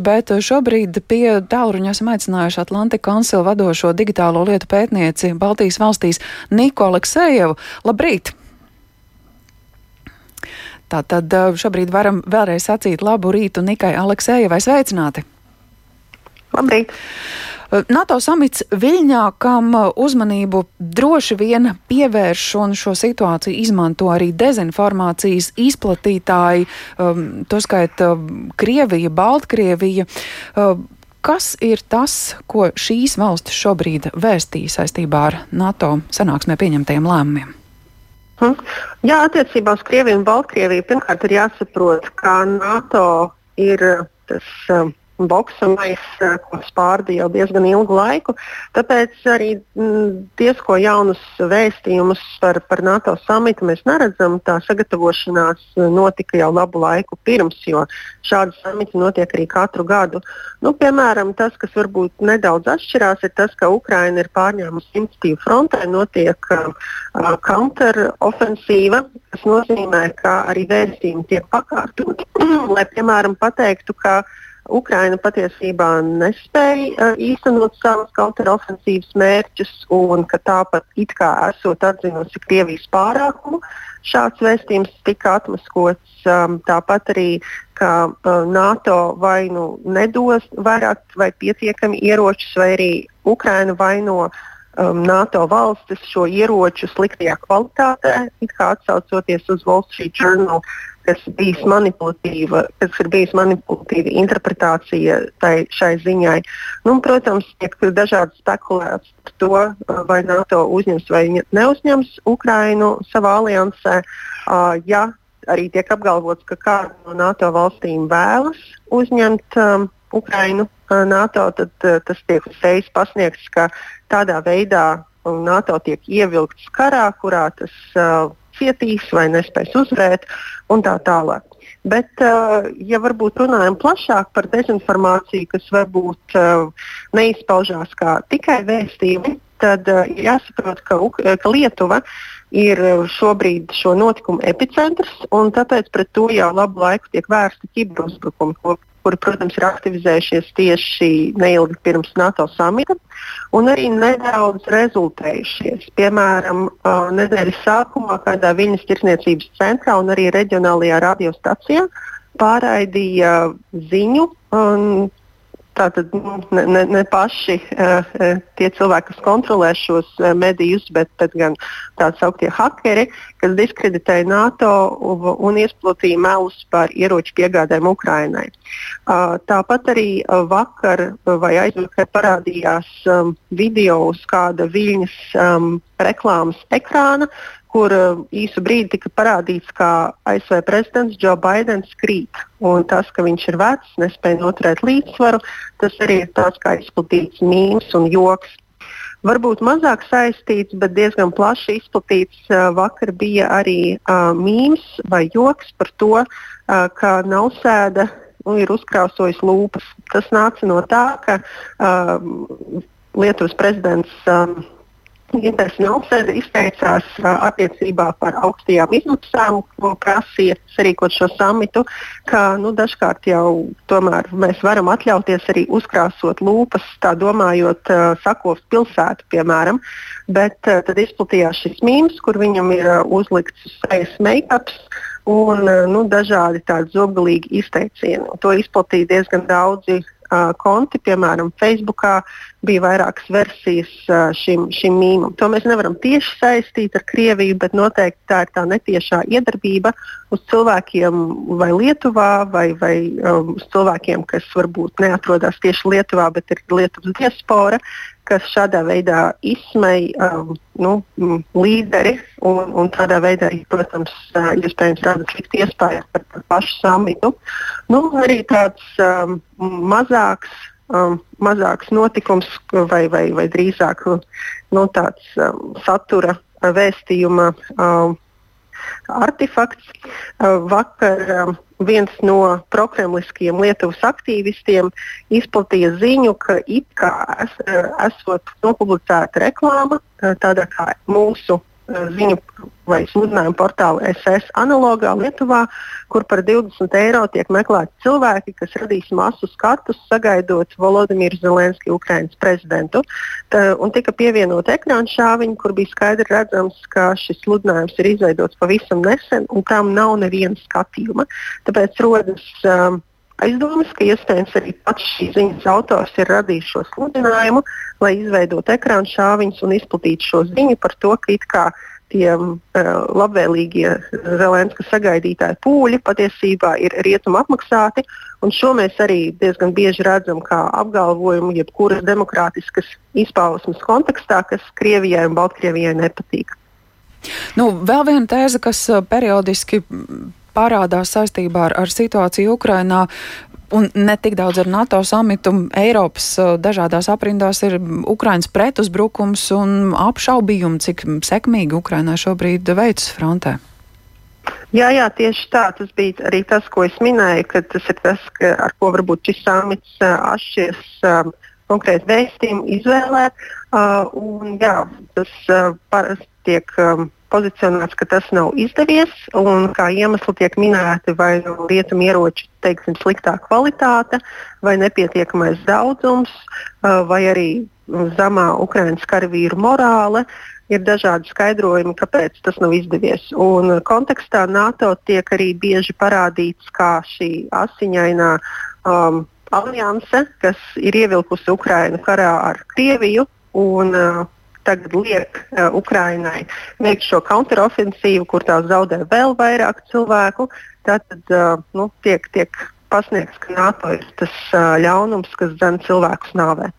Bet šobrīd pie tālruņa esam aicinājuši Atlantika konsilu vadošo digitālo lietu pētnieci Baltijas valstīs Niko Aleksējevu. Labrīt! Tātad šobrīd varam vēlreiz sacīt labu rītu Nikai Aleksējevai sveicināti! Labrīt! NATO samits Viļņā, kam uzmanību droši vien pievērš un šo situāciju izmanto arī dezinformācijas izplatītāji, um, to skaita Krievija, Baltkrievija. Um, Kas ir tas, ko šīs valstis šobrīd vēstīja saistībā ar NATO sanāksmē pieņemtajiem lēmumiem? Hm. Jā, attiecībā uz Krieviju un Baltkrieviju pirmkārt ir jāsaprot, ka NATO ir tas um, boksa maisa, eh, ko spārda jau diezgan ilgu laiku. Tāpēc arī mm, diezko jaunus vēstījumus par, par NATO samitu mēs neredzam. Tā sagatavošanās notika jau labu laiku pirms, jo šādi samiti notiek arī katru gadu. Nu, piemēram, tas, kas varbūt nedaudz atšķirās, ir tas, ka Ukraina ir pārņēmusi iniciatīvu frontē, notiek uh, counteroffensīva, kas nozīmē, ka arī vēstījumi tiek pakārtoti. lai, piemēram, pateiktu, ka uh, Ukraina patiesībā nespēja uh, īstenot savus kontraofensīvas mērķus, un ka tāpat it kā esot atzinusi Krievijas pārākumu, šāds vēstījums tika atmaskots. Um, tāpat arī, ka uh, NATO vai nu nedos vairāk vai pietiekami ieročus, vai arī Ukraina vaino um, NATO valstis šo ieroču sliktajā kvalitātē, it kā atsaucoties uz Wall Street Journal kas, kas ir bijusi manipulatīva interpretācija tai, šai ziņai. Nu, protams, tiek dažādi spekulēts par to, vai NATO uzņems vai neuzņems Ukrainu savā aliansē. Uh, ja arī tiek apgalvots, ka kāda no NATO valstīm vēlas uzņemt um, Ukrainu NATO, tad tas tiek uzreiz pasniegts, ka tādā veidā NATO tiek ievilkts karā, kurā tas uh, cietīs vai nespēs uzvarēt un tā tālāk. Bet, uh, ja varbūt runājam plašāk par dezinformāciju, kas varbūt uh, neizpaužās kā tikai vēstījumi, tad uh, jāsaprot, ka, ka Lietuva ir šobrīd šo notikumu epicentrs, un tāpēc pret to jau labu laiku tiek vērsti kiberuzbrukumi, kuri, protams, ir aktivizējušies tieši neilgi pirms NATO samita, un arī nedaudz rezultējušies. Piemēram, nedēļas sākumā kādā Viņas tirsniecības centrā un arī reģionālajā radiostacijā pārraidīja ziņu. Tātad nu, ne, ne, ne paši uh, tie cilvēki, kas kontrolē šos uh, medijus, bet, bet gan tā sauktie hakeri, kas diskreditēja NATO un, un izplatīja melus par ieroču piegādēm Ukrainai. Uh, tāpat arī uh, vakar vai aizvakar parādījās um, video uz kāda viļņas um, reklāmas ekrāna, kur uh, īsu brīdi tika parādīts, kā ASV prezidents Joe Bidenis krīt. Un tas, ka viņš ir vecs, nespēja noturēt līdzsvaru, tas arī ir tāds kā izplatīts mīms un joks. Varbūt mazāk saistīts, bet diezgan plaši izplatīts uh, vakar bija arī uh, mīms vai joks par to, uh, ka nav sēda nu, ir uzkrausojis lūpas. Tas nāca no tā, ka uh, Lietuvas prezidents um, Ginters Nelsēde izteicās uh, attiecībā par augstajām izmaksām, ko prasīja sarīkot šo samitu, ka nu, dažkārt jau tomēr mēs varam atļauties arī uzkrāsot lūpas, tā domājot Sakovs pilsētu, piemēram. Bet tad izplatījās šis mīms, kur viņam ir uzlikts sejas make-ups un nu, dažādi tādi zobgalīgi izteicieni. To izplatīja diezgan daudzi uh, konti, piemēram, Facebookā bija vairākas versijas uh, šim, šim mīmam. To mēs nevaram tieši saistīt ar Krieviju, bet noteikti tā ir tā netiešā iedarbība uz cilvēkiem vai Lietuvā, vai, vai um, uz cilvēkiem, kas varbūt neatrodas tieši Lietuvā, bet ir Lietuvas diaspora, kas šādā veidā izsmej um, nu, līderi un, un tādā veidā, protams, iespējams rada sliktu iespēju par, par pašu samitu. Nu, arī tāds um, mazāks, um, mazāks notikums vai, vai, vai drīzāk nu, tāds um, satura vēstījuma um, artefakts. Uh, vakar um, viens no prokremliskajiem Lietuvas aktīvistiem izplatīja ziņu, ka it kā es, esot nopublicēta reklāma, tādā kā mūsu ziņu vai sludinājumu portālu SS analogā Lietuvā, kur par 20 eiro tiek meklēti cilvēki, kas radīs masu skatus, sagaidot Volodimiru Zelenski, Ukraiņas prezidentu. Tā, un tika pievienota ekrāna šāviņa, kur bija skaidri redzams, ka šis sludinājums ir izveidots pavisam nesen, un tam nav neviena skatījuma. Tāpēc rodas um, aizdomas, ka iespējams arī pats šīs ziņas autors ir radījis šo sludinājumu, lai izveidotu ekrāna šāviņus un izplatītu šo ziņu par to, ka it kā tie uh, labvēlīgie Zelenska sagaidītāji pūļi patiesībā ir rietumu apmaksāti. Šo mēs arī diezgan bieži redzam kā apgalvojumu jebkuras demokrātiskas izpausmes kontekstā, kas Krievijai un Baltkrievijai nepatīk. Nu, vēl viena tēze, kas periodiski parādās saistībā ar, ar situāciju Ukrainā. Un ne tik daudz ar NATO samitu. Eiropas dažādās aprindās ir Ukraiņas pretuzbrukums un apšaubījumi, cik sekmīgi Ukrainā šobrīd veicas frontē. Jā, jā, tieši tā. Tas bija arī tas, ko es minēju, ka tas ir tas, ka, ar ko varbūt šis samits uh, atšķiras uh, konkrēti vēstījumu izvēlē. Uh, un, jā, tas uh, parasti tiek um, pozicionēts, ka tas nav izdevies, kā iemesli tiek minēti vai nu rietumu ieroču teiksim, sliktā kvalitāte, vai nepietiekamais daudzums, vai arī zemā Ukraiņas karavīru morāle. Ir dažādi skaidrojumi, kāpēc tas nav izdevies. Un kontekstā NATO tiek arī bieži parādīts kā šī asiņainā um, alianse, kas ir ievilkusi Ukrainu karā ar Krieviju. Un, uh, tagad liek uh, Ukrainai veikt šo counterofensīvu, kur tā zaudē vēl vairāk cilvēku, tad uh, nu, tiek, tiek pasniegts, ka NATO ir tas uh, ļaunums, kas dzen cilvēkus nāvē.